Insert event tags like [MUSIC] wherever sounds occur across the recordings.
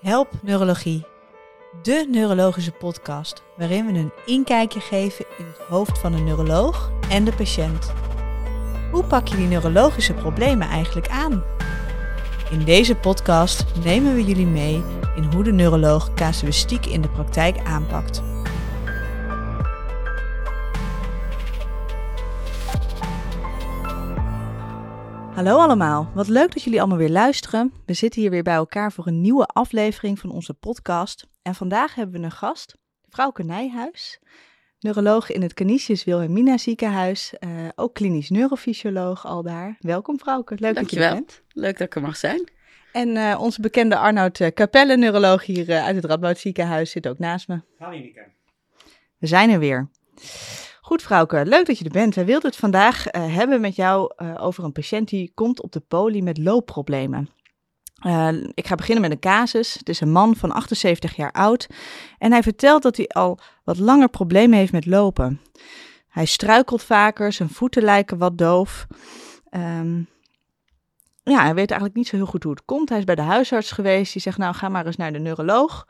Help Neurologie, de neurologische podcast waarin we een inkijkje geven in het hoofd van een neuroloog en de patiënt. Hoe pak je die neurologische problemen eigenlijk aan? In deze podcast nemen we jullie mee in hoe de neuroloog casuïstiek in de praktijk aanpakt. Hallo allemaal, wat leuk dat jullie allemaal weer luisteren. We zitten hier weer bij elkaar voor een nieuwe aflevering van onze podcast. En vandaag hebben we een gast, Vrouwke Nijhuis, neuroloog in het Canisius Wilhelmina ziekenhuis, eh, ook klinisch neurofysioloog al daar. Welkom Vrouwke, leuk Dankjewel. dat je er bent. Leuk dat ik er mag zijn. En eh, onze bekende Arnoud eh, Capelle, neuroloog hier uit het Radboud ziekenhuis, zit ook naast me. We zijn er weer. Goed, Vrouwke, leuk dat je er bent. Wij wilden het vandaag eh, hebben met jou eh, over een patiënt die komt op de poli met loopproblemen. Eh, ik ga beginnen met een casus. Het is een man van 78 jaar oud en hij vertelt dat hij al wat langer problemen heeft met lopen. Hij struikelt vaker, zijn voeten lijken wat doof. Ehm, ja, hij weet eigenlijk niet zo heel goed hoe het komt. Hij is bij de huisarts geweest. Die zegt, nou ga maar eens naar de neuroloog.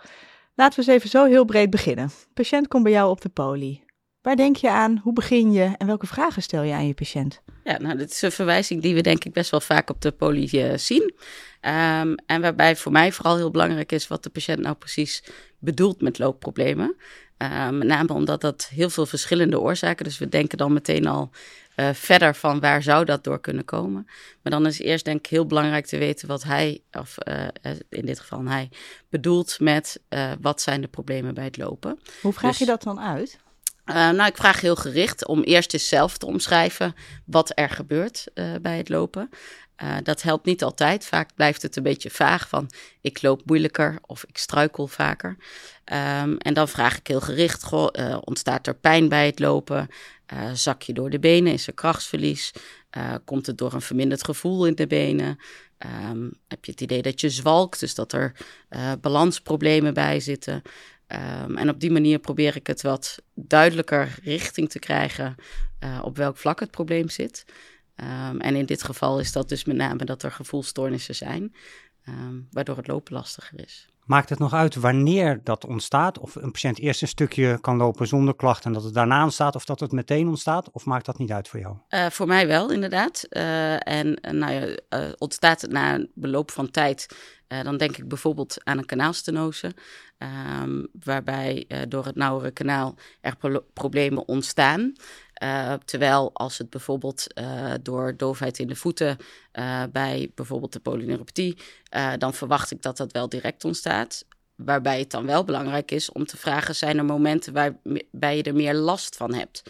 Laten we eens even zo heel breed beginnen. De patiënt komt bij jou op de poli. Waar denk je aan? Hoe begin je? En welke vragen stel je aan je patiënt? Ja, nou, dit is een verwijzing die we denk ik best wel vaak op de poli eh, zien. Ehm, en waarbij voor mij vooral heel belangrijk is wat de patiënt nou precies bedoelt met loopproblemen. Ehm, met name omdat dat heel veel verschillende oorzaken. Dus we denken dan meteen al eh, verder van waar zou dat door kunnen komen. Maar dan is eerst denk ik heel belangrijk te weten wat hij, of eh, in dit geval hij, bedoelt met wat zijn de problemen bij het lopen. Hoe vraag Dus- je dat dan uit? Uh, nou, ik vraag heel gericht om eerst eens zelf te omschrijven wat er gebeurt uh, bij het lopen. Uh, dat helpt niet altijd. Vaak blijft het een beetje vaag van ik loop moeilijker of ik struikel vaker. Um, en dan vraag ik heel gericht, ontstaat er pijn bij het lopen? Zak je door de benen? Is er krachtsverlies? Komt het door een verminderd gevoel in de benen? Um, heb je het idee dat je zwalkt, dus dat er balansproblemen bij zitten? Um, en op die manier probeer ik het wat duidelijker richting te krijgen uh, op welk vlak het probleem zit. Um, en in dit geval is dat dus met name dat er gevoelstoornissen zijn, um, waardoor het lopen lastiger is. Maakt het nog uit wanneer dat ontstaat? Of een patiënt eerst een stukje kan lopen zonder klachten en dat het daarna ontstaat, of dat het meteen ontstaat? Of maakt dat niet uit voor jou? Uh, voor mij wel, inderdaad. Uh, en nou ja, ontstaat het na een beloop van tijd, dan denk ik bijvoorbeeld aan een kanaalstenose. Um, waarbij door het nauwere kanaal er pro problemen ontstaan. Uh, terwijl als het bijvoorbeeld uh, door doofheid in de voeten uh, bij bijvoorbeeld de polyneuropathie, dan verwacht ik dat dat wel direct ontstaat. Waarbij het dan wel belangrijk is om te vragen, zijn er momenten waarbij je er meer last van hebt?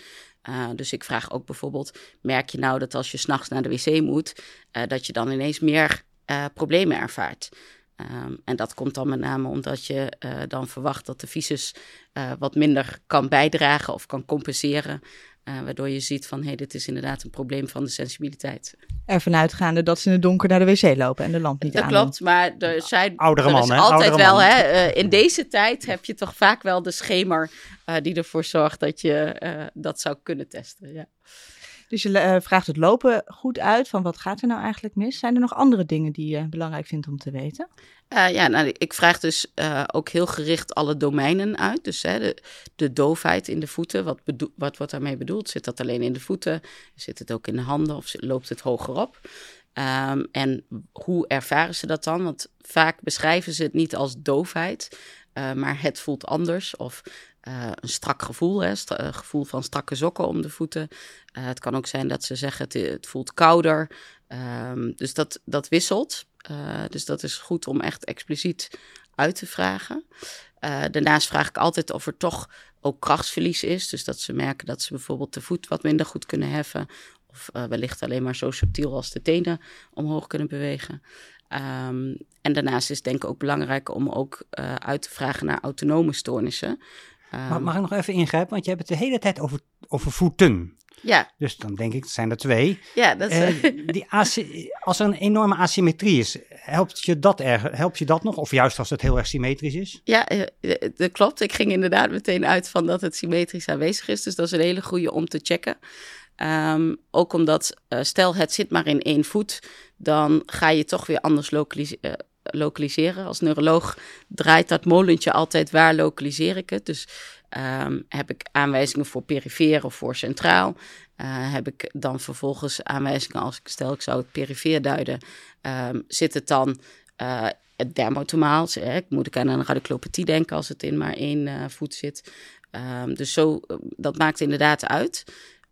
dus ik vraag ook bijvoorbeeld, merk je nou dat als je s'nachts naar de wc moet, dat je dan ineens meer problemen ervaart? Um, en dat komt dan met name omdat je dan verwacht dat de visus wat minder kan bijdragen of kan compenseren. Uh, waardoor je ziet van, hé, hey, dit is inderdaad een probleem van de sensibiliteit. Ervan uitgaande dat ze in het donker naar de wc lopen en de lamp niet Dat aan. klopt, maar er zijn... Oudere er man, is hè? altijd Oudere wel, man. hè, uh, in deze tijd heb je toch vaak wel de schemer uh, die ervoor zorgt dat je uh, dat zou kunnen testen, ja. Dus je uh, vraagt het lopen goed uit van wat gaat er nou eigenlijk mis? Zijn er nog andere dingen die je belangrijk vindt om te weten? Uh, ja, nou, ik vraag dus uh, ook heel gericht alle domeinen uit. Dus hè, de, de doofheid in de voeten, wat, wat wordt daarmee bedoeld? Zit dat alleen in de voeten? Zit het ook in de handen of loopt het hogerop? Um, en hoe ervaren ze dat dan? Want vaak beschrijven ze het niet als doofheid, maar het voelt anders. Of uh, een strak gevoel, hè, uh, gevoel van strakke sokken om de voeten. Uh, het kan ook zijn dat ze zeggen het, het voelt kouder. Um, dus dat, dat wisselt. Dus dat is goed om echt expliciet uit te vragen. Daarnaast vraag ik altijd of er toch ook krachtsverlies is. Dus dat ze merken dat ze bijvoorbeeld de voet wat minder goed kunnen heffen. Of wellicht alleen maar zo subtiel als de tenen omhoog kunnen bewegen. Um, en daarnaast is het denk ik ook belangrijk om ook uit te vragen naar autonome stoornissen. Um, mag, mag ik nog even ingrijpen? Want je hebt het de hele tijd over, over voeten. Ja. Dus dan denk ik, zijn er twee. Ja, dat is... Uh, die als er een enorme asymmetrie is, helpt je, dat erg, helpt je dat nog? Of juist als het heel erg symmetrisch is? Ja, uh, dat klopt. Ik ging inderdaad meteen uit van dat het symmetrisch aanwezig is. Dus dat is een hele goede om te checken. Um, ook omdat, uh, stel het zit maar in één voet, dan ga je toch weer anders lokaliseren. Lokaliseren. Als neuroloog draait dat molentje altijd waar lokaliseer ik het. Dus ehm, heb ik aanwijzingen voor perifeer of voor centraal. Uh, heb ik dan vervolgens aanwijzingen als ik stel ik zou het perifeer duiden. Um, zit het dan uh, het dermatomaal? Ik moet ik aan een radiculopathie denken als het in maar één uh, voet zit. Um, dus zo, dat maakt inderdaad uit.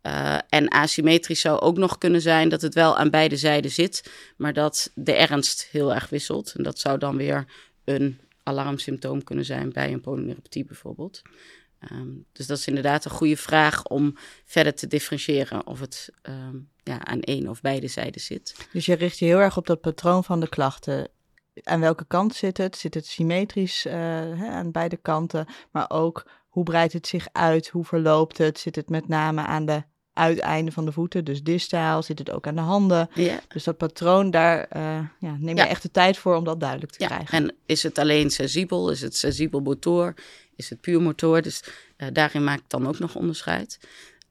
Uh, en asymmetrisch zou ook nog kunnen zijn dat het wel aan beide zijden zit, maar dat de ernst heel erg wisselt. En dat zou dan weer een alarmsymptoom kunnen zijn bij een polyneuropathie bijvoorbeeld. Um, dus dat is inderdaad een goede vraag om verder te differentiëren of het um, ja, aan één of beide zijden zit. Dus je richt je heel erg op dat patroon van de klachten. Aan welke kant zit het? Zit het symmetrisch uh, hè, aan beide kanten? Maar ook hoe breidt het zich uit? Hoe verloopt het? Zit het met name aan de uiteinden van de voeten, dus distaal? Zit het ook aan de handen? Ja. Dus dat patroon, daar uh, ja, neem je ja. echt de tijd voor om dat duidelijk te ja. krijgen. En is het alleen sensibel? Is het sensibel motor? Is het puur motor? Dus uh, daarin maak ik dan ook nog onderscheid.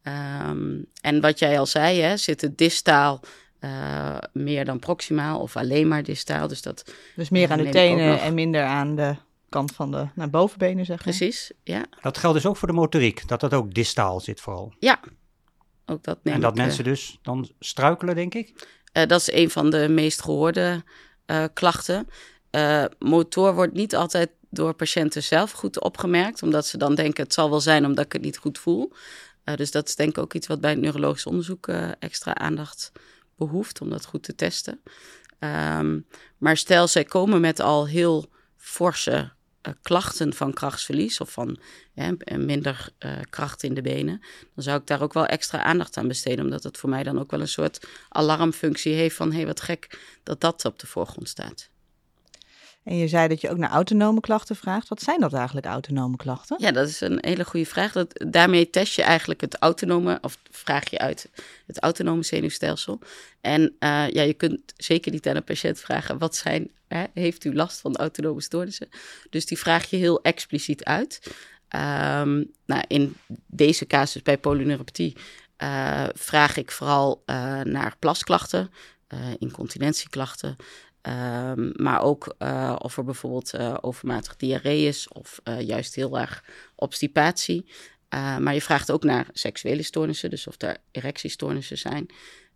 Um, en wat jij al zei, hè, zit het distaal uh, meer dan proximaal of alleen maar distaal? Dus, dat, dus meer aan de tenen en minder aan de kant van de naar bovenbenen, zeg maar. Precies, ja. Dat geldt dus ook voor de motoriek, dat dat ook distaal zit vooral. Ja, ook dat neem En dat ik, uh, mensen dus dan struikelen, denk ik? Uh, dat is een van de meest gehoorde uh, klachten. motor wordt niet altijd door patiënten zelf goed opgemerkt, omdat ze dan denken het zal wel zijn omdat ik het niet goed voel. dus dat is denk ik ook iets wat bij het neurologisch onderzoek extra aandacht behoeft om dat goed te testen. Um, maar stel, zij komen met al heel forse uh, klachten van krachtsverlies of van ja, minder uh, kracht in de benen, dan zou ik daar ook wel extra aandacht aan besteden, omdat het voor mij dan ook wel een soort alarmfunctie heeft van hé, hey, wat gek dat dat op de voorgrond staat. En je zei dat je ook naar autonome klachten vraagt. Wat zijn dat eigenlijk, autonome klachten? Ja, dat is een hele goede vraag. Dat, daarmee test je eigenlijk het autonome, of vraag je uit het autonome zenuwstelsel. En uh, ja, je kunt zeker niet aan een patiënt vragen, wat zijn, hè, heeft u last van autonome stoornissen? Dus die vraag je heel expliciet uit. Um, nou, in deze casus bij polyneuropathie uh, vraag ik vooral uh, naar plasklachten, incontinentieklachten, Um, maar ook uh, of er bijvoorbeeld uh, overmatig diarree is of uh, juist heel erg obstipatie. maar je vraagt ook naar seksuele stoornissen, dus of er erectiestoornissen zijn.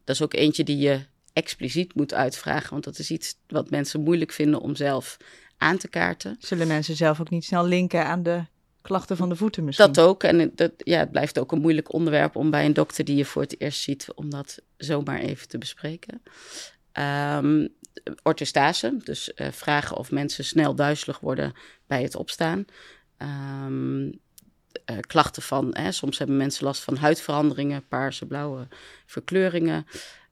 Dat is ook eentje die je expliciet moet uitvragen, want dat is iets wat mensen moeilijk vinden om zelf aan te kaarten. Zullen mensen zelf ook niet snel linken aan de klachten van de voeten misschien? Dat ook. En dat, ja, het blijft ook een moeilijk onderwerp om bij een dokter die je voor het eerst ziet, om dat zomaar even te bespreken. Um, orthostase, dus uh, vragen of mensen snel duizelig worden bij het opstaan. Um, uh, klachten van, hè, soms hebben mensen last van huidveranderingen, paarse, blauwe verkleuringen.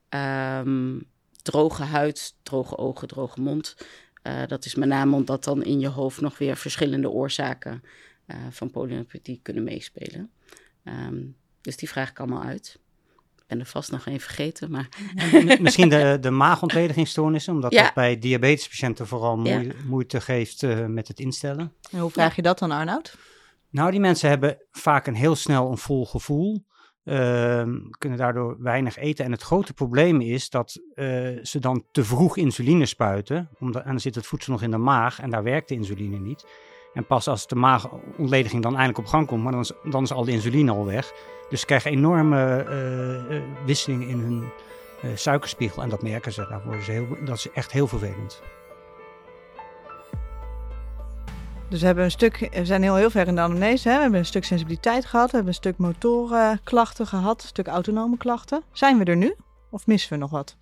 Um, droge huid, droge ogen, droge mond. Uh, dat is met name omdat dan in je hoofd nog weer verschillende oorzaken van polyneuropathie kunnen meespelen. Um, dus die vraag ik allemaal uit ben er vast nog één vergeten. Maar... Misschien de, de maagontledigingsstoornissen, omdat ja. dat bij diabetespatiënten vooral moe ja. moeite geeft uh, met het instellen. En hoe vraag je dat dan, Arnoud? Nou, die mensen hebben vaak een heel snel een vol gevoel. Uh, kunnen daardoor weinig eten. En het grote probleem is dat uh, ze dan te vroeg insuline spuiten. Omdat, en dan zit het voedsel nog in de maag en daar werkt de insuline niet. En pas als de maagontlediging dan eindelijk op gang komt, maar dan is, dan is al de insuline al weg. Dus ze krijgen enorme uh, uh, wisselingen in hun uh, suikerspiegel. En dat merken ze. Daar worden ze heel, dat is echt heel vervelend. Dus we hebben een stuk, we zijn heel, heel ver in de anamnese. Hè? We hebben een stuk sensibiliteit gehad, we hebben een stuk motorklachten gehad, een stuk autonome klachten. Zijn we er nu? Of missen we nog wat?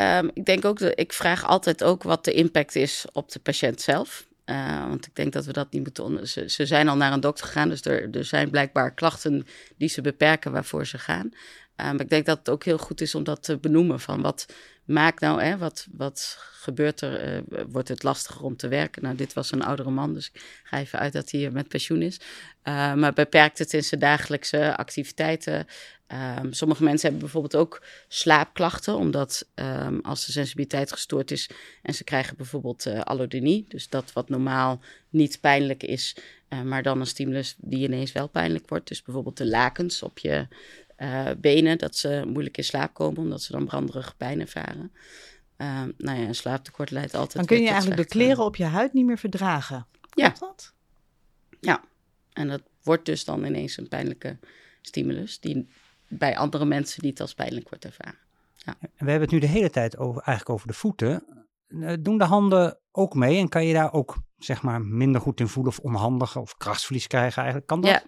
Um, ik denk ook dat ik vraag altijd ook wat de impact is op de patiënt zelf. Uh, want ik denk dat we dat niet moeten. Ze, zijn al naar een dokter gegaan, dus er, er zijn blijkbaar klachten die ze beperken waarvoor ze gaan. Uh, maar ik denk dat het ook heel goed is om dat te benoemen. Van wat maakt nou, hè, wat, wat gebeurt er? Uh, wordt het lastiger om te werken? Nou, dit was een oudere man, dus ik ga even uit dat hij met pensioen is. maar beperkt het in zijn dagelijkse activiteiten? Um, sommige mensen hebben bijvoorbeeld ook slaapklachten, omdat um, als de sensibiliteit gestoord is en ze krijgen bijvoorbeeld uh, allodynie, dus dat wat normaal niet pijnlijk is, uh, maar dan een stimulus die ineens wel pijnlijk wordt. Dus bijvoorbeeld de lakens op je uh, benen, dat ze moeilijk in slaap komen, omdat ze dan branderige pijn ervaren. Ehm, nou ja, een slaaptekort leidt altijd. Dan kun je eigenlijk de kleren op je huid niet meer verdragen. Ja. dat? Ja. En dat wordt dus dan ineens een pijnlijke stimulus die bij andere mensen niet als pijnlijk wordt ervaren. Ja. We hebben het nu de hele tijd over, eigenlijk over de voeten. Eh, doen de handen ook mee en kan je daar ook zeg maar minder goed in voelen of onhandig of krachtsverlies krijgen eigenlijk? Kan dat?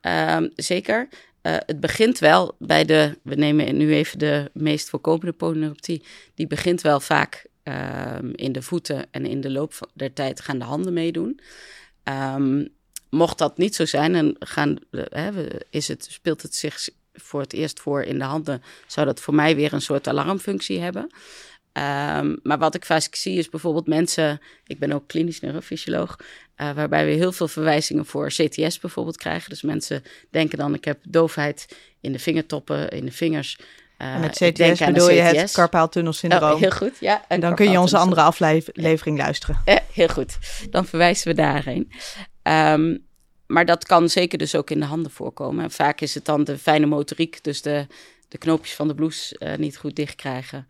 Ja, um, zeker. Uh, het begint wel bij de, we nemen nu even de meest voorkomende polyneuropathie, die begint wel vaak um, in de voeten en in de loop der tijd gaan de handen meedoen. Um, mocht dat niet zo zijn en gaan, is het, speelt het zich voor het eerst voor in de handen, zou dat voor mij weer een soort alarmfunctie hebben. Um, maar wat ik vaak zie is bijvoorbeeld mensen, ik ben ook klinisch neurofysioloog, uh, waarbij we heel veel verwijzingen voor CTS bijvoorbeeld krijgen. Dus mensen denken dan, ik heb doofheid in de vingertoppen, in de vingers. Uh, met CTS bedoel je het carpaaltunnelsyndroom. Oh, heel goed, ja. En dan kun je onze andere aflevering luisteren. Uh, heel goed, dan verwijzen we daarheen. Um, maar dat kan zeker dus ook in de handen voorkomen. En vaak is het dan de fijne motoriek, dus de, de knoopjes van de blouse uh, niet goed dicht krijgen.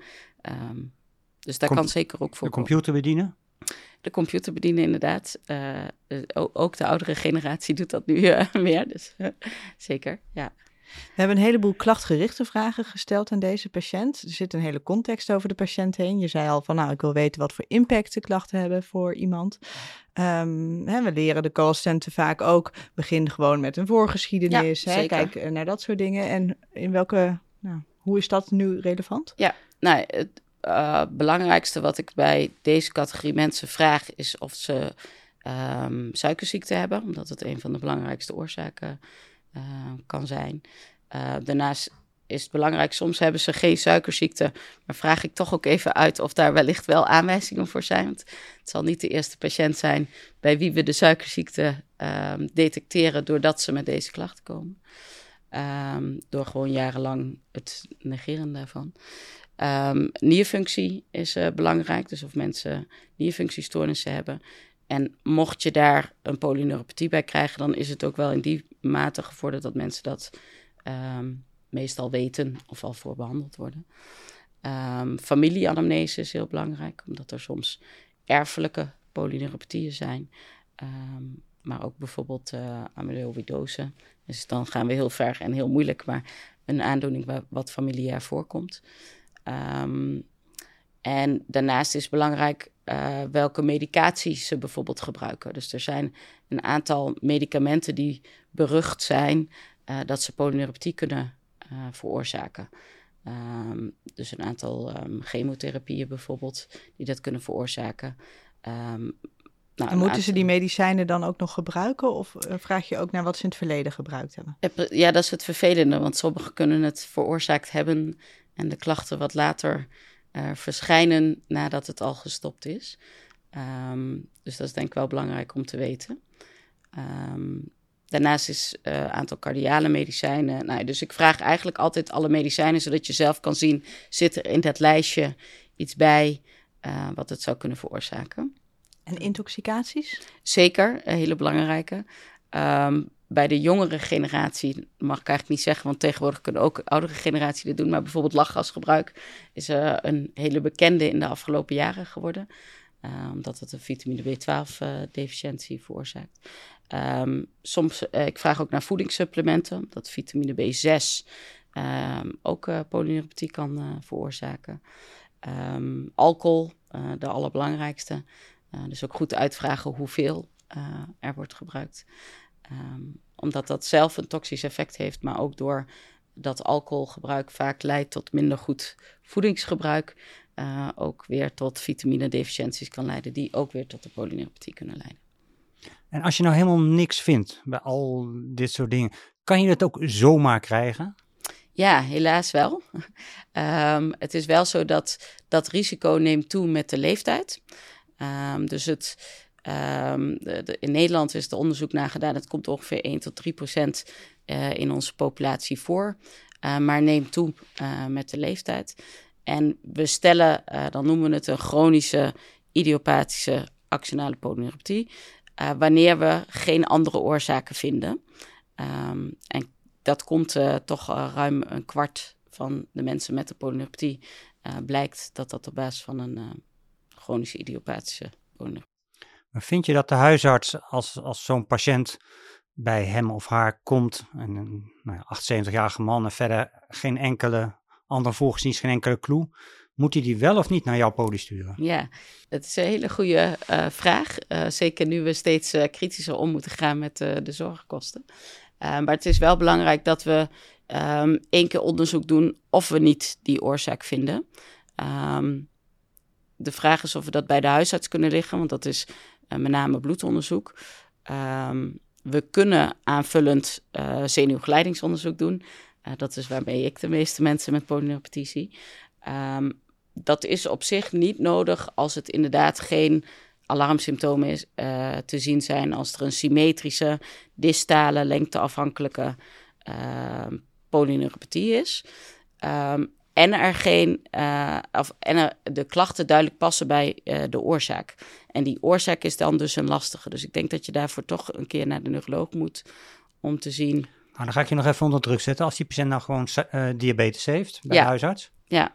Um, dus daar kan zeker ook voor. De computer bedienen? De computer bedienen, inderdaad. Uh, ook de oudere generatie doet dat nu uh, [LAUGHS] meer. Dus zeker, ja. We hebben een heleboel klachtgerichte vragen gesteld aan deze patiënt. Er zit een hele context over de patiënt heen. Je zei al van, nou, ik wil weten wat voor impact de klachten hebben voor iemand. Um, hè, we leren de callcenter vaak ook, begin gewoon met een voorgeschiedenis. Ja, hè, kijk naar dat soort dingen. En in welke, nou, hoe is dat nu relevant? Ja, nou, het uh, belangrijkste wat ik bij deze categorie mensen vraag is of ze um, suikerziekte hebben, omdat het een van de belangrijkste oorzaken uh, kan zijn. Uh, daarnaast is het belangrijk, soms hebben ze geen suikerziekte, maar vraag ik toch ook even uit of daar wellicht wel aanwijzingen voor zijn. Want het zal niet de eerste patiënt zijn bij wie we de suikerziekte um, detecteren doordat ze met deze klachten komen. Um, door gewoon jarenlang het negeren daarvan. Um, nierfunctie is uh, belangrijk, dus of mensen nierfunctiestoornissen hebben. En mocht je daar een polyneuropathie bij krijgen, dan is het ook wel in die mate gevorderd dat mensen dat um, meestal weten of al voor behandeld worden. Um, familieanamnese is heel belangrijk, omdat er soms erfelijke polyneuropathieën zijn. Um, maar ook bijvoorbeeld uh, amyloïdose. Dus dan gaan we heel ver en heel moeilijk, maar een aandoening wat familiair voorkomt. En daarnaast is belangrijk uh, welke medicaties ze bijvoorbeeld gebruiken. Dus er zijn een aantal medicamenten die berucht zijn uh, dat ze polyneuropathie kunnen uh, veroorzaken. Um, dus een aantal um, chemotherapieën bijvoorbeeld, die dat kunnen veroorzaken. Um, nou, en moeten ze die medicijnen dan ook nog gebruiken? Of vraag je ook naar wat ze in het verleden gebruikt hebben? Ja, dat is het vervelende, want sommigen kunnen het veroorzaakt hebben en de klachten wat later verschijnen nadat het al gestopt is. Um, dus dat is denk ik wel belangrijk om te weten. Um, daarnaast is een uh, aantal cardiale medicijnen. Nou, dus ik vraag eigenlijk altijd alle medicijnen, zodat je zelf kan zien, zit er in dat lijstje iets bij uh, wat het zou kunnen veroorzaken. En intoxicaties? Zeker, een hele belangrijke. Um, bij de jongere generatie, mag ik eigenlijk niet zeggen, want tegenwoordig kunnen ook oudere generatie dit doen. Maar bijvoorbeeld lachgasgebruik is uh, een hele bekende in de afgelopen jaren geworden. Uh, omdat het een vitamine B12-deficiëntie uh, veroorzaakt. Um, soms, ik vraag ook naar voedingssupplementen, omdat vitamine B6 um, ook polyneuropathie kan veroorzaken. Um, alcohol, de allerbelangrijkste. dus ook goed uitvragen hoeveel er wordt gebruikt. Um, omdat dat zelf een toxisch effect heeft, maar ook door dat alcoholgebruik vaak leidt tot minder goed voedingsgebruik, uh, ook weer tot vitamine-deficiënties kan leiden, die ook weer tot de polyneuropathie kunnen leiden. En als je nou helemaal niks vindt bij al dit soort dingen, kan je het ook zomaar krijgen? Ja, helaas wel. um, [LAUGHS] het is wel zo dat dat risico neemt toe met de leeftijd. Um, dus het, De, in Nederland is er onderzoek naar gedaan. Het komt ongeveer 1 tot 3 procent uh, in onze populatie voor. Uh, maar neemt toe uh, met de leeftijd. En we stellen, dan noemen we het een chronische idiopathische actionale polyneuropathie. wanneer we geen andere oorzaken vinden. Um, en dat komt toch ruim een kwart van de mensen met de polyneuropathie blijkt dat dat op basis van een chronische idiopathische Vind je dat de huisarts, als, als zo'n patiënt bij hem of haar komt, en een nou ja, 78-jarige man en verder geen enkele andere volgens geen enkele clue, moet hij die wel of niet naar jouw poli sturen? Ja, dat is een hele goede uh, vraag. Uh, zeker nu we steeds uh, kritischer om moeten gaan met de zorgkosten. maar het is wel belangrijk dat we um, één keer onderzoek doen of we niet die oorzaak vinden. Um, de vraag is of we dat bij de huisarts kunnen liggen, want dat is met name bloedonderzoek. Um, we kunnen aanvullend zenuwgeleidingsonderzoek doen. dat is waarmee ik de meeste mensen met polyneuropathie zie. Um, dat is op zich niet nodig als het inderdaad geen alarmsymptomen is, te zien zijn als er een symmetrische, distale, lengteafhankelijke uh, polyneuropathie is. En er geen, of, en de klachten duidelijk passen bij de oorzaak. En die oorzaak is dan dus een lastige. Dus ik denk dat je daarvoor toch een keer naar de neuroloog moet om te zien. Nou, dan ga ik je nog even onder druk zetten. Als die patiënt nou gewoon diabetes heeft bij de huisarts. Ja,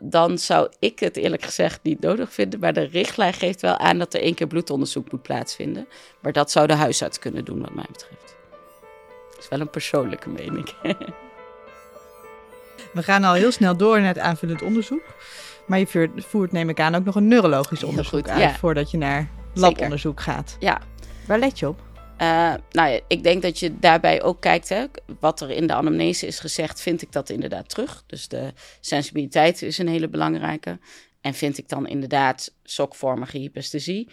dan zou ik het eerlijk gezegd niet nodig vinden. Maar de richtlijn geeft wel aan dat er één keer bloedonderzoek moet plaatsvinden. Maar dat zou de huisarts kunnen doen, wat mij betreft. Dat is wel een persoonlijke mening. [LAUGHS] We gaan al heel snel door naar het aanvullend onderzoek. Maar je voert, neem ik aan, ook nog een neurologisch onderzoek uit voordat je naar labonderzoek gaat. Ja. Waar let je op? Uh, nou ja, ik denk dat je daarbij ook kijkt, hè, wat er in de anamnese is gezegd, vind ik dat inderdaad terug. Dus de sensibiliteit is een hele belangrijke. En vind ik dan inderdaad sokvormige hypesthesie?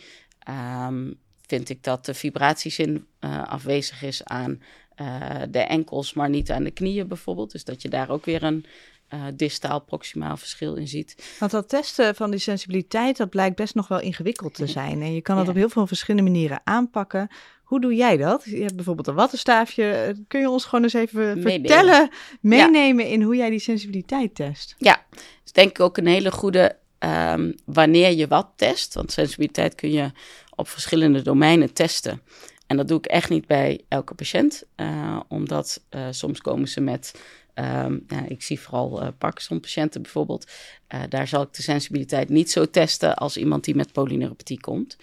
Um, vind ik dat de vibratiezin uh, afwezig is aan uh, de enkels, maar niet aan de knieën bijvoorbeeld. Dus dat je daar ook weer een uh, distaal proximaal verschil in ziet. Want dat testen van die sensibiliteit, dat blijkt best nog wel ingewikkeld te zijn. En je kan het op heel veel verschillende manieren aanpakken. Hoe doe jij dat? Je hebt bijvoorbeeld een wattenstaafje. Kun je ons gewoon eens even vertellen, meenemen in hoe jij die sensibiliteit test? Ja, dat is denk ik ook een hele goede um, wanneer je wat test. Want sensibiliteit kun je op verschillende domeinen testen. En dat doe ik echt niet bij elke patiënt, uh, omdat uh, soms komen ze met Um, ja, ik zie vooral uh, Parkinson-patiënten bijvoorbeeld. Uh, daar zal ik de sensibiliteit niet zo testen als iemand die met polyneuropathie komt.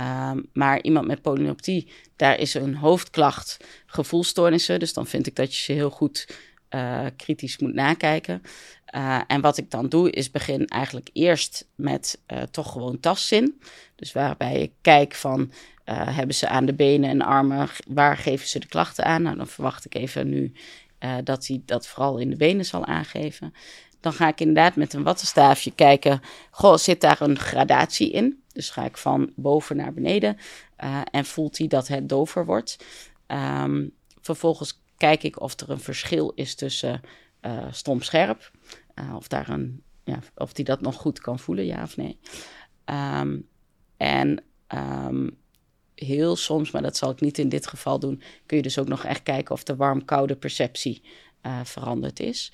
Um, maar iemand met polyneuropathie, daar is een hoofdklacht gevoelstoornissen. Dus dan vind ik dat je ze heel goed uh, kritisch moet nakijken. en wat ik dan doe, is begin eigenlijk eerst met toch gewoon tastzin. Dus waarbij ik kijk van, hebben ze aan de benen en armen, waar geven ze de klachten aan? Nou, dan verwacht ik even nu uh, dat hij dat vooral in de benen zal aangeven. Dan ga ik inderdaad met een wattenstaafje kijken, goh, zit daar een gradatie in? Dus ga ik van boven naar beneden uh, en voelt hij dat het dover wordt. Um, vervolgens kijk ik of er een verschil is tussen uh, stom-scherp, of, daar een, ja, of die dat nog goed kan voelen, ja of nee. Um, en um, heel soms, maar dat zal ik niet in dit geval doen, kun je dus ook nog echt kijken of de warm-koude perceptie uh, veranderd is.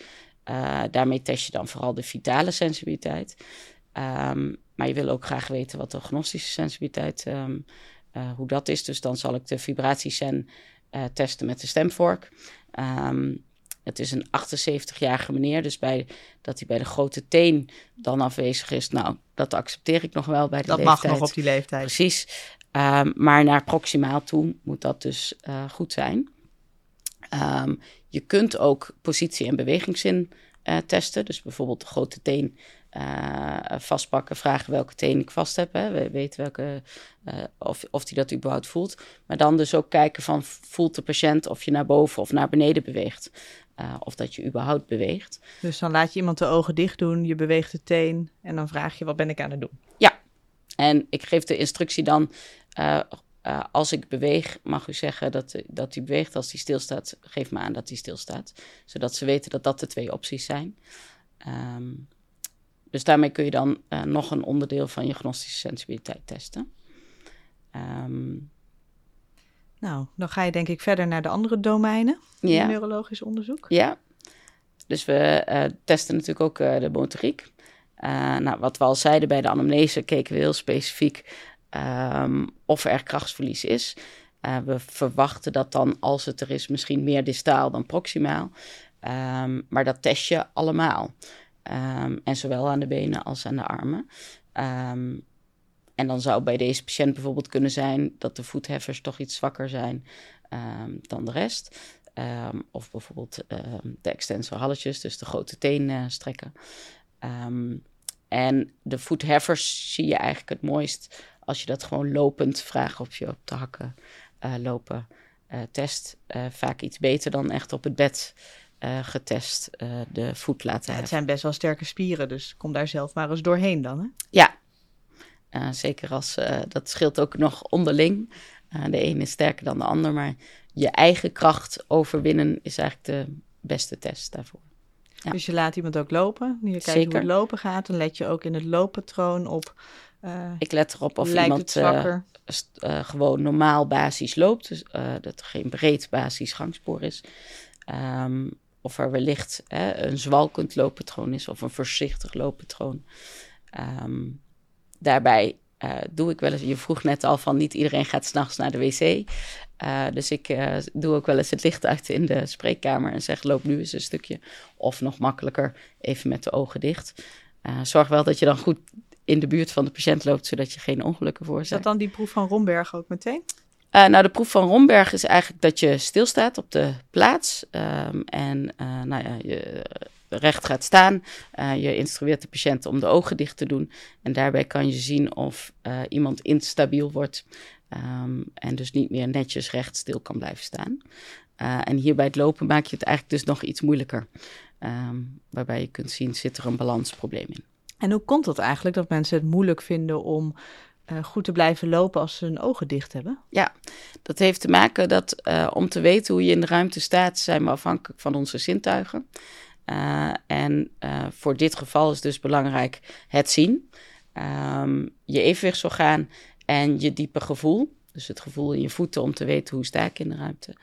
Uh, daarmee test je dan vooral de vitale sensibiliteit. Um, maar je wil ook graag weten wat de gnostische sensibiliteit, um, uh, hoe dat is. Dus dan zal ik de vibratiesen testen met de stemvork. Um, het is een 78-jarige meneer, dus bij, dat hij bij de grote teen dan afwezig is. Nou, dat accepteer ik nog wel bij de dat leeftijd. Dat mag nog op die leeftijd. Precies. Um, maar naar proximaal toe moet dat dus uh, goed zijn. Um, je kunt ook positie- en bewegingszin uh, testen. Dus bijvoorbeeld de grote teen uh, vastpakken, vragen welke teen ik vast heb. Hè. We weten welke, of, of die dat überhaupt voelt. Maar dan dus ook kijken van voelt de patiënt of je naar boven of naar beneden beweegt. of dat je überhaupt beweegt. Dus dan laat je iemand de ogen dicht doen, je beweegt de teen en dan vraag je wat ben ik aan het doen. Ja, en ik geef de instructie dan uh, uh, als ik beweeg, mag u zeggen dat, dat hij beweegt. Als hij stilstaat, geef me aan dat hij stilstaat. Zodat ze weten dat dat de twee opties zijn. Um, dus daarmee kun je dan uh, nog een onderdeel van je gnostische sensibiliteit testen. Um, nou, dan ga je denk ik verder naar de andere domeinen in neurologisch onderzoek. Ja, dus we uh, testen natuurlijk ook de motoriek. Nou, wat we al zeiden bij de anamnese, keken we heel specifiek um, of er krachtsverlies is. Uh, we verwachten dat dan, als het er is, misschien meer distaal dan proximaal. Um, maar dat test je allemaal. Ehm, en zowel aan de benen als aan de armen. Ehm, en dan zou bij deze patiënt bijvoorbeeld kunnen zijn dat de voetheffers toch iets zwakker zijn ehm, dan de rest. of bijvoorbeeld de extensor halletjes, dus de grote teen uh, strekken. en de voetheffers zie je eigenlijk het mooist als je dat gewoon lopend vraagt of je op de hakken uh, lopen uh, test. vaak iets beter dan echt op het bed getest de voet laten ja, Het zijn best wel sterke spieren, dus kom daar zelf maar eens doorheen dan. Hè? Ja, zeker als dat scheelt ook nog onderling. de ene is sterker dan de ander, maar je eigen kracht overwinnen is eigenlijk de beste test daarvoor. Ja. Dus je laat iemand ook lopen, je kijkt Zeker. hoe het lopen gaat, dan let je ook in het looppatroon op. Ik let erop of iemand gewoon normaal basis loopt, dus dat er geen breed basis gangspoor is. Um, of er wellicht hè, een zwalkend looppatroon is of een voorzichtig looppatroon. Um, daarbij uh, doe ik wel eens, je vroeg net al van niet iedereen gaat s'nachts naar de wc. Uh, dus ik uh, doe ook wel eens het licht uit in de spreekkamer en zeg loop nu eens een stukje. Of nog makkelijker even met de ogen dicht. zorg wel dat je dan goed in de buurt van de patiënt loopt, zodat je geen ongelukken veroorzaakt. Is dat dan die proef van Romberg ook meteen? Uh, nou, de proef van Romberg is eigenlijk dat je stilstaat op de plaats um, en uh, nou ja, je recht gaat staan. Uh, je instrueert de patiënt om de ogen dicht te doen en daarbij kan je zien of iemand instabiel wordt um, en dus niet meer netjes recht stil kan blijven staan. en hier bij het lopen maak je het eigenlijk dus nog iets moeilijker, um, waarbij je kunt zien zit er een balansprobleem in. En hoe komt het eigenlijk dat mensen het moeilijk vinden om uh, goed te blijven lopen als ze hun ogen dicht hebben? Ja, dat heeft te maken dat uh, om te weten hoe je in de ruimte staat, zijn we afhankelijk van onze zintuigen. Uh, en voor dit geval is dus belangrijk het zien, um, je evenwichtsorgaan en je diepe gevoel. Dus het gevoel in je voeten om te weten hoe sta ik in de ruimte.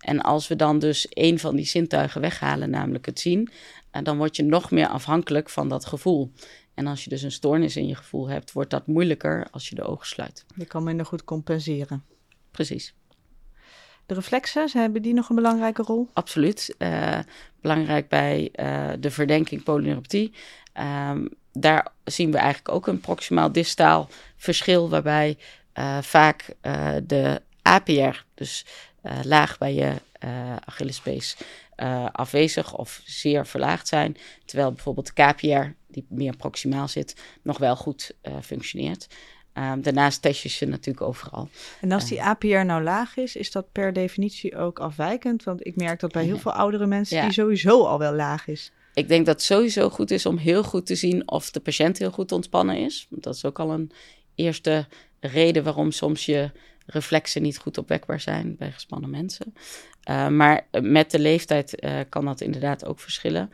En als we dan dus een van die zintuigen weghalen, namelijk het zien, dan word je nog meer afhankelijk van dat gevoel. En als je dus een stoornis in je gevoel hebt, wordt dat moeilijker als je de ogen sluit. Je kan minder goed compenseren. Precies. De reflexen, hebben die nog een belangrijke rol? Absoluut. Uh, belangrijk bij uh, de verdenking polyneuropathie. Um, daar zien we eigenlijk ook een proximaal distaal verschil, waarbij uh, vaak de APR, dus laag bij je Achillespees, afwezig of zeer verlaagd zijn. Terwijl bijvoorbeeld de KPR, die meer proximaal zit, nog wel goed uh, functioneert. Um, daarnaast test je ze natuurlijk overal. En als die APR nou laag is, is dat per definitie ook afwijkend? Want ik merk dat bij heel veel oudere mensen die sowieso al wel laag is. Ik denk dat het sowieso goed is om heel goed te zien of de patiënt heel goed ontspannen is. Dat is ook al een eerste reden waarom soms je reflexen niet goed opwekbaar zijn bij gespannen mensen. Uh, maar met de leeftijd uh, kan dat inderdaad ook verschillen.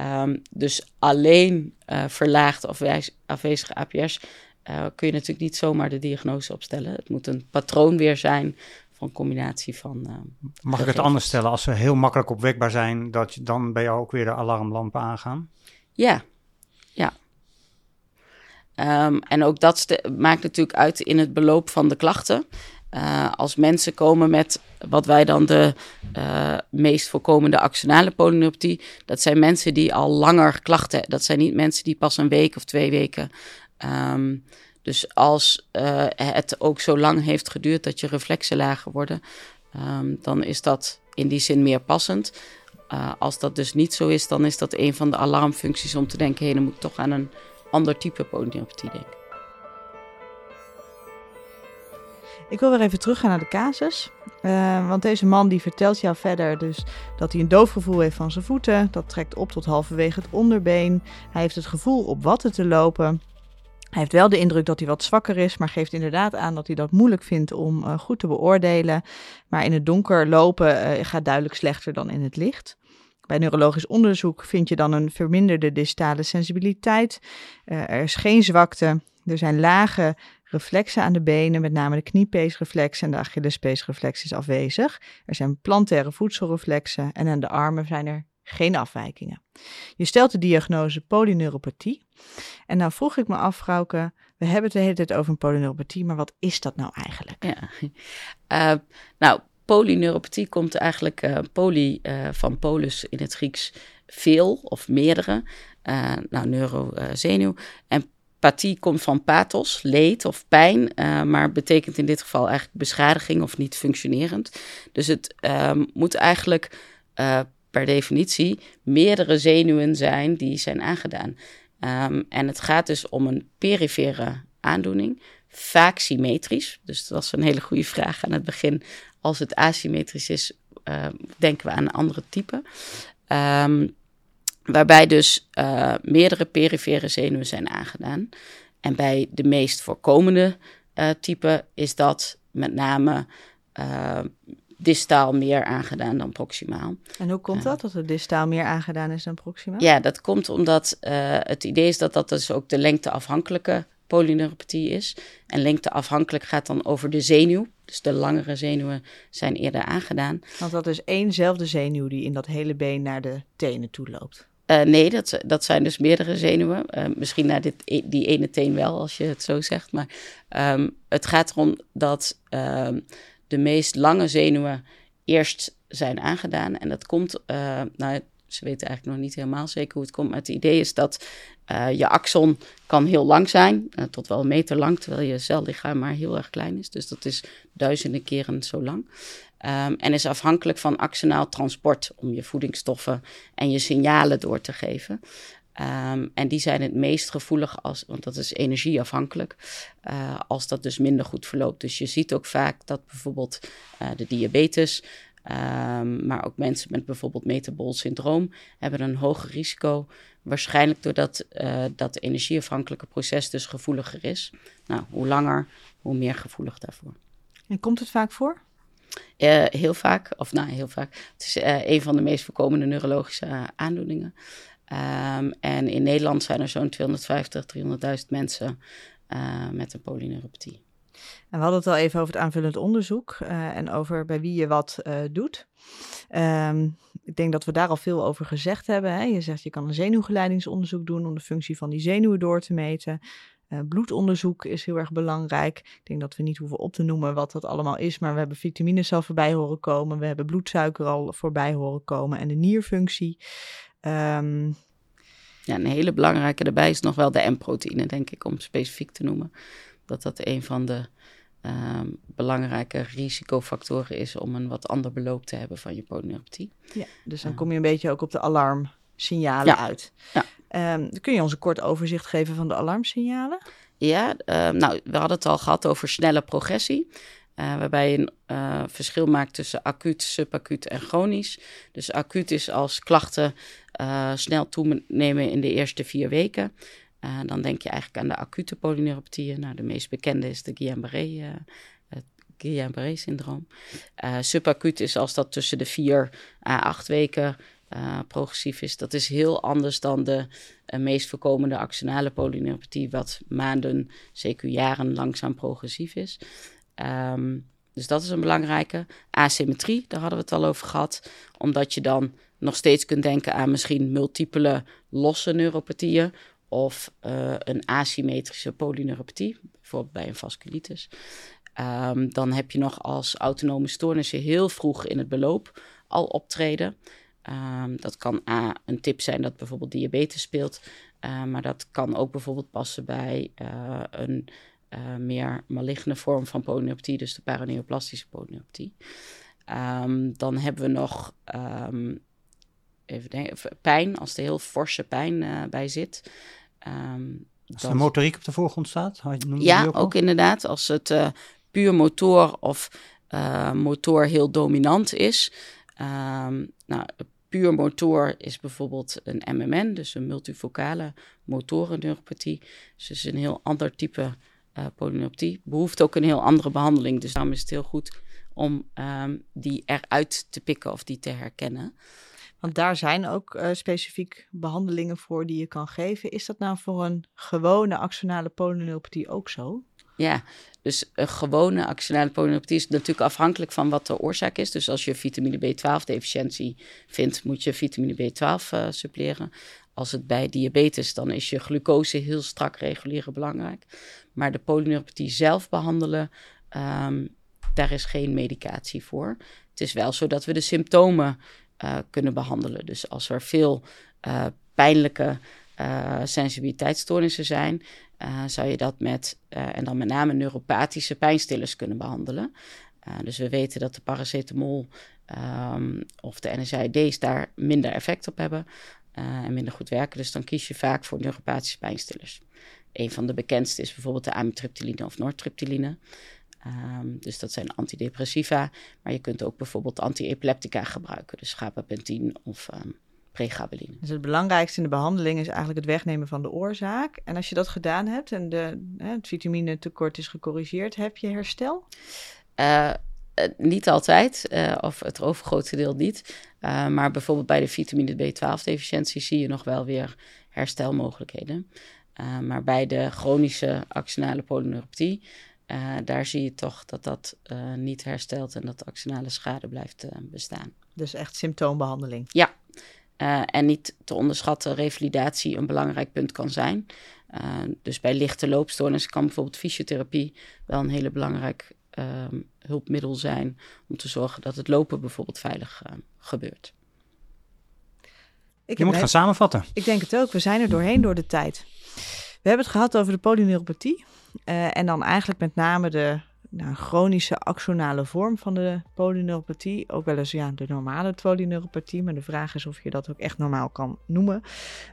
Um, dus alleen uh, verlaagde of afwezige APS uh, kun je natuurlijk niet zomaar de diagnose opstellen. Het moet een patroon weer zijn van combinatie van. Uh, Mag ik het anders stellen? Als ze heel makkelijk opwekbaar zijn, dat je, dan bij jou ook weer de alarmlampen aangaan? Ja, ja. Um, en ook dat maakt natuurlijk uit in het beloop van de klachten. Uh, als mensen komen met wat wij dan de uh, meest voorkomende axonale polyneuropathie, dat zijn mensen die al langer klachten. Dat zijn niet mensen die pas een week of twee weken. Um, dus als uh, het ook zo lang heeft geduurd dat je reflexen lager worden, um, dan is dat in die zin meer passend. als dat dus niet zo is, dan is dat een van de alarmfuncties om te denken: hé, hey, dan moet ik toch aan een ander type polyneuropathie denken. Ik wil weer even teruggaan naar de casus. Uh, want deze man die vertelt jou verder dus dat hij een doofgevoel heeft van zijn voeten. Dat trekt op tot halverwege het onderbeen. Hij heeft het gevoel op watten te lopen. Hij heeft wel de indruk dat hij wat zwakker is, maar geeft inderdaad aan dat hij dat moeilijk vindt om uh, goed te beoordelen. Maar in het donker lopen uh, gaat duidelijk slechter dan in het licht. Bij neurologisch onderzoek vind je dan een verminderde distale sensibiliteit. er is geen zwakte. Er zijn lage reflexen aan de benen, met name de kniepeesreflex en de Achillespeesreflex is afwezig. Er zijn plantaire voedselreflexen en aan de armen zijn er geen afwijkingen. Je stelt de diagnose polyneuropathie. En nou vroeg ik me af, vrouwke, we hebben het de hele tijd over een polyneuropathie, maar wat is dat nou eigenlijk? Ja. Uh, [LAUGHS] nou, polyneuropathie komt eigenlijk uh, poly uh, van polus in het Grieks veel of meerdere. nou, neurozenuw. en pathie komt van pathos, leed of pijn, maar betekent in dit geval eigenlijk beschadiging of niet functionerend. Dus het ehm, moet eigenlijk per definitie meerdere zenuwen zijn die zijn aangedaan. Ehm, en het gaat dus om een perifere aandoening, vaak symmetrisch. Dus dat was een hele goede vraag aan het begin. Als het asymmetrisch is, uh, denken we aan een andere type. Ehm, waarbij dus uh, meerdere perifere zenuwen zijn aangedaan. En bij de meest voorkomende uh, type is dat met name distaal meer aangedaan dan proximaal. En hoe komt dat, dat het distaal meer aangedaan is dan proximaal? Ja, dat komt omdat uh, het idee is dat dat dus ook de lengteafhankelijke polyneuropathie is. En lengteafhankelijk gaat dan over de zenuw. Dus de langere zenuwen zijn eerder aangedaan. Want dat is éénzelfde zenuw die in dat hele been naar de tenen toe loopt. Uh, nee, dat, dat zijn dus meerdere zenuwen. Uh, misschien naar dit, e, die ene teen wel, als je het zo zegt. Maar um, het gaat erom dat um, de meest lange zenuwen eerst zijn aangedaan. En dat komt, uh, nou, ze weten eigenlijk nog niet helemaal zeker hoe het komt. Maar het idee is dat je axon kan heel lang zijn, tot wel een meter lang, terwijl je cellichaam maar heel erg klein is. Dus dat is duizenden keren zo lang. Um, en is afhankelijk van axonaal transport om je voedingsstoffen en je signalen door te geven. Um, en die zijn het meest gevoelig als, want dat is energieafhankelijk, uh, als dat dus minder goed verloopt. Dus je ziet ook vaak dat bijvoorbeeld uh, de diabetes, um, maar ook mensen met bijvoorbeeld metabol syndroom, hebben een hoger risico. Waarschijnlijk doordat uh, dat energieafhankelijke proces dus gevoeliger is. Nou, hoe langer, hoe meer gevoelig daarvoor. En komt het vaak voor? Uh, heel vaak, of nou heel vaak. Het is uh, een van de meest voorkomende neurologische aandoeningen. Um, en in Nederland zijn er zo'n 250, 300.000 mensen met een polyneuropathie. En we hadden het al even over het aanvullend onderzoek en over bij wie je wat doet. Um, ik denk dat we daar al veel over gezegd hebben. Hè? Je zegt je kan een zenuwgeleidingsonderzoek doen om de functie van die zenuwen door te meten. Uh, bloedonderzoek is heel erg belangrijk. Ik denk dat we niet hoeven op te noemen wat dat allemaal is, maar we hebben vitamines al voorbij horen komen. We hebben bloedsuiker al voorbij horen komen en de nierfunctie. Um, ja, een hele belangrijke daarbij is nog wel de M-proteïne, denk ik, om specifiek te noemen. Dat dat een van de um, belangrijke risicofactoren is om een wat ander beloop te hebben van je polyneuropathie. Ja, dus dan kom je een beetje ook op de alarmsignalen ja. uit. Ja. Um, kun je ons een kort overzicht geven van de alarmsignalen? Ja, uh, nou, we hadden het al gehad over snelle progressie. Uh, waarbij je een uh, verschil maakt tussen acuut, subacuut en chronisch. Dus acuut is als klachten uh, snel toenemen in de eerste vier weken. dan denk je eigenlijk aan de acute polyneuropathieën. Nou, de meest bekende is de Guillain-Barré, het Guillain-Barré-syndroom. subacuut is als dat tussen de vier à acht weken progressief is. Dat is heel anders dan de meest voorkomende axonale polyneuropathie, wat maanden, zeker jaren langzaam progressief is. Um, dus dat is een belangrijke. Asymmetrie, daar hadden we het al over gehad. Omdat je dan nog steeds kunt denken aan misschien multiple losse neuropathieën. Of uh, een asymmetrische polyneuropathie, bijvoorbeeld bij een vasculitis. Um, dan heb je nog als autonome stoornissen heel vroeg in het beloop al optreden. Um, dat kan A, een tip zijn dat bijvoorbeeld diabetes speelt. Uh, maar dat kan ook bijvoorbeeld passen bij uh, een uh, meer maligne vorm van polyneuropathie, dus de paraneoplastische polyneuropathie. Um, dan hebben we nog um, even denken, pijn, als er heel forse pijn bij zit. Als de motoriek op de voorgrond staat? Ja, ook, ook, inderdaad. Als het puur motor of motor heel dominant is. Nou, puur motor is bijvoorbeeld een MMN, dus een multifocale motorenneuropathie. Dus het is een heel ander type uh, polyneuropathie behoeft ook een heel andere behandeling. Dus daarom is het heel goed om um, die eruit te pikken of die te herkennen. Want daar zijn ook uh, specifiek behandelingen voor die je kan geven. Is dat nou voor een gewone axonale polyneuropathie ook zo? Ja, dus een gewone axonale polyneuropathie is natuurlijk afhankelijk van wat de oorzaak is. Dus als je vitamine B12 deficiëntie vindt, moet je vitamine B12 uh, eh, suppleren. Als het bij diabetes, dan is je glucose heel strak reguleren belangrijk. Maar de polyneuropathie zelf behandelen, um, daar is geen medicatie voor. Het is wel zo dat we de symptomen uh, kunnen behandelen. Dus als er veel uh, pijnlijke uh, sensibiliteitsstoornissen zijn, zou je dat met, en dan met name neuropathische pijnstillers kunnen behandelen. dus we weten dat de paracetamol um, of de NSAID's daar minder effect op hebben en minder goed werken. Dus dan kies je vaak voor neuropathische pijnstillers. Een van de bekendste is bijvoorbeeld de amitriptyline of nortriptyline. Um, dus dat zijn antidepressiva. Maar je kunt ook bijvoorbeeld antiepileptica gebruiken. Dus gabapentin of um, pregabaline. Dus het belangrijkste in de behandeling is eigenlijk het wegnemen van de oorzaak. En als je dat gedaan hebt en de, het vitamine tekort is gecorrigeerd, heb je herstel? Uh, niet altijd, uh, of het overgrote deel niet. Uh, maar bijvoorbeeld bij de vitamine B12-deficiëntie zie je nog wel weer herstelmogelijkheden. Maar bij de chronische actionale polyneuropathie daar zie je toch dat dat niet herstelt en dat de axonale schade blijft bestaan. Dus echt symptoombehandeling? Ja, en niet te onderschatten, revalidatie een belangrijk punt kan zijn. dus bij lichte loopstoornissen kan bijvoorbeeld fysiotherapie wel een hele belangrijk ehm, hulpmiddel zijn om te zorgen dat het lopen bijvoorbeeld veilig gebeurt. Ik Je moet gaan samenvatten. Ik denk het ook. We zijn er doorheen door de tijd. We hebben het gehad over de polyneuropathie. Uh, en dan eigenlijk met name de nou, chronische axonale vorm van de polyneuropathie. Ook wel eens ja, de normale polyneuropathie. Maar de vraag is of je dat ook echt normaal kan noemen.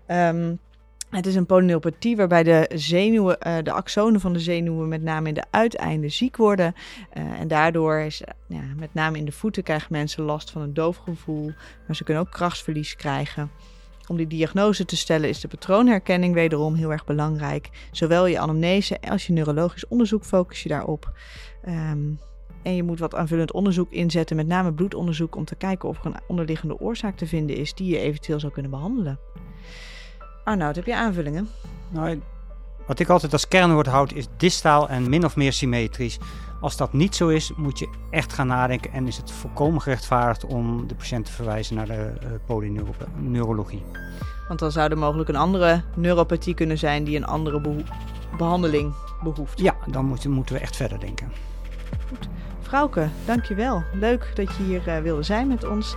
Um, het is een polyneuropathie waarbij de zenuwen, uh, de axonen van de zenuwen met name in de uiteinden ziek worden. Uh, en daardoor is, ja, met name in de voeten krijgen mensen last van een doofgevoel. Maar ze kunnen ook krachtsverlies krijgen. Om die diagnose te stellen is de patroonherkenning wederom heel erg belangrijk. Zowel je anamnese als je neurologisch onderzoek focus je daarop. Um, en je moet wat aanvullend onderzoek inzetten, met name bloedonderzoek, om te kijken of er een onderliggende oorzaak te vinden is die je eventueel zou kunnen behandelen. Arnoud, heb je aanvullingen? Nou, wat ik altijd als kernwoord houd is distaal en min of meer symmetrisch. Als dat niet zo is, moet je echt gaan nadenken en is het volkomen gerechtvaardigd om de patiënt te verwijzen naar de uh, polyneurologie. Want dan zou er mogelijk een andere neuropathie kunnen zijn die een andere behandeling behoeft. Ja, dan moeten we echt verder denken. Goed. Vrouwke, dankjewel. Leuk dat je hier uh, wilde zijn met ons.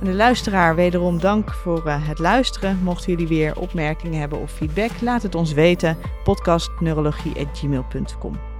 En de luisteraar, wederom dank voor uh, het luisteren. Mochten jullie weer opmerkingen hebben of feedback, laat het ons weten. podcastneurologie.gmail.com